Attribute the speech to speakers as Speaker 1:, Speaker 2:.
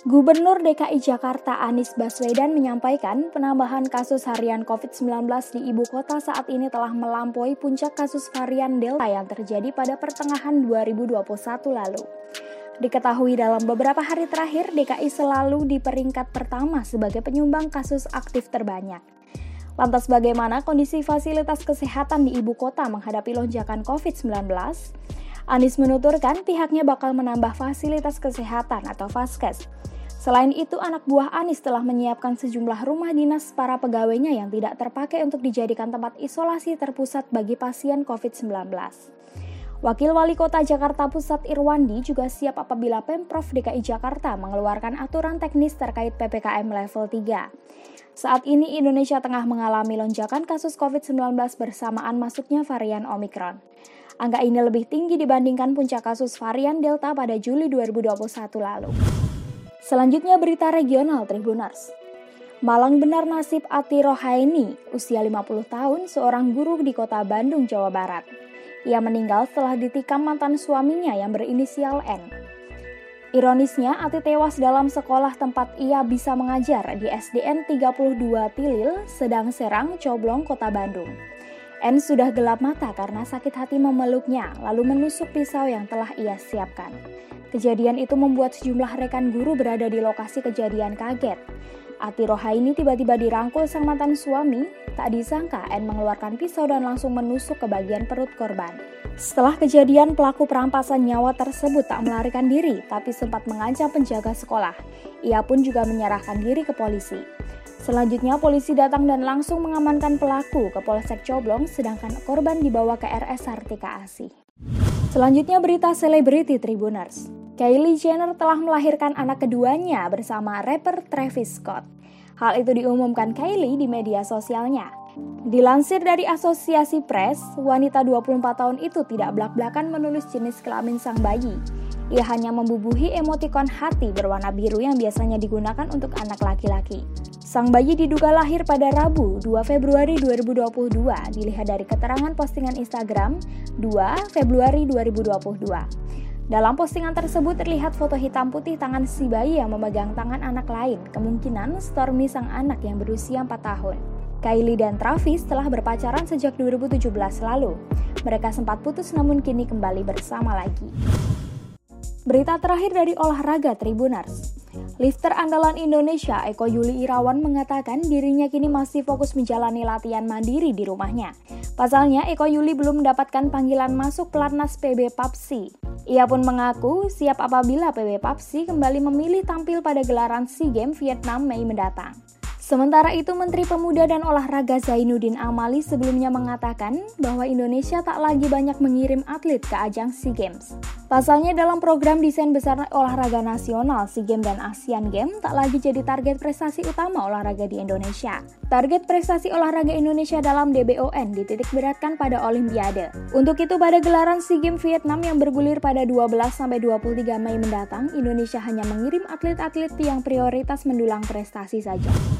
Speaker 1: Gubernur DKI Jakarta Anies Baswedan menyampaikan penambahan kasus harian COVID-19 di ibu kota saat ini telah melampaui puncak kasus varian Delta yang terjadi pada pertengahan 2021 lalu. Diketahui dalam beberapa hari terakhir, DKI selalu di peringkat pertama sebagai penyumbang kasus aktif terbanyak. Lantas bagaimana kondisi fasilitas kesehatan di ibu kota menghadapi lonjakan COVID-19? Anies menuturkan pihaknya bakal menambah fasilitas kesehatan atau Faskes Selain itu, anak buah Anies telah menyiapkan sejumlah rumah dinas para pegawainya yang tidak terpakai untuk dijadikan tempat isolasi terpusat bagi pasien COVID-19. Wakil Wali Kota Jakarta Pusat Irwandi juga siap apabila Pemprov DKI Jakarta mengeluarkan aturan teknis terkait PPKM level 3. Saat ini Indonesia tengah mengalami lonjakan kasus COVID-19 bersamaan masuknya varian Omikron. Angka ini lebih tinggi dibandingkan puncak kasus varian Delta pada Juli 2021 lalu. Selanjutnya berita regional Tribuners. Malang benar nasib Ati Rohaini, usia 50 tahun, seorang guru di kota Bandung, Jawa Barat. Ia meninggal setelah ditikam mantan suaminya yang berinisial N. Ironisnya, Ati tewas dalam sekolah tempat ia bisa mengajar di SDN 32 Tilil, Sedang Serang, Coblong, Kota Bandung. N sudah gelap mata karena sakit hati memeluknya, lalu menusuk pisau yang telah ia siapkan. Kejadian itu membuat sejumlah rekan guru berada di lokasi kejadian kaget. Ati Rohaini tiba-tiba dirangkul sang mantan suami, tak disangka N mengeluarkan pisau dan langsung menusuk ke bagian perut korban. Setelah kejadian, pelaku perampasan nyawa tersebut tak melarikan diri, tapi sempat mengancam penjaga sekolah. Ia pun juga menyerahkan diri ke polisi. Selanjutnya, polisi datang dan langsung mengamankan pelaku ke Polsek Coblong, sedangkan korban dibawa ke RS Sartika Asih. Selanjutnya berita selebriti Tribuners. Kylie Jenner telah melahirkan anak keduanya bersama rapper Travis Scott. Hal itu diumumkan Kylie di media sosialnya. Dilansir dari Asosiasi Press, wanita 24 tahun itu tidak belak-belakan menulis jenis kelamin sang bayi. Ia hanya membubuhi emotikon hati berwarna biru yang biasanya digunakan untuk anak laki-laki. Sang bayi diduga lahir pada Rabu, 2 Februari 2022, dilihat dari keterangan postingan Instagram 2 Februari 2022. Dalam postingan tersebut terlihat foto hitam putih tangan si bayi yang memegang tangan anak lain, kemungkinan Stormy sang anak yang berusia 4 tahun. Kylie dan Travis telah berpacaran sejak 2017 lalu. Mereka sempat putus namun kini kembali bersama lagi. Berita terakhir dari olahraga Tribuners. Lifter andalan Indonesia Eko Yuli Irawan mengatakan dirinya kini masih fokus menjalani latihan mandiri di rumahnya. Pasalnya, Eko Yuli belum mendapatkan panggilan masuk pelatnas PB PAPSI. Ia pun mengaku siap apabila PB Papsi kembali memilih tampil pada gelaran SEA Games Vietnam Mei mendatang. Sementara itu, Menteri Pemuda dan Olahraga Zainuddin Amali sebelumnya mengatakan bahwa Indonesia tak lagi banyak mengirim atlet ke ajang SEA Games. Pasalnya dalam program desain besar olahraga nasional SEA Games dan ASEAN Games tak lagi jadi target prestasi utama olahraga di Indonesia. Target prestasi olahraga Indonesia dalam DBON dititik beratkan pada Olimpiade. Untuk itu pada gelaran SEA Games Vietnam yang bergulir pada 12 sampai 23 Mei mendatang, Indonesia hanya mengirim atlet-atlet yang prioritas mendulang prestasi saja.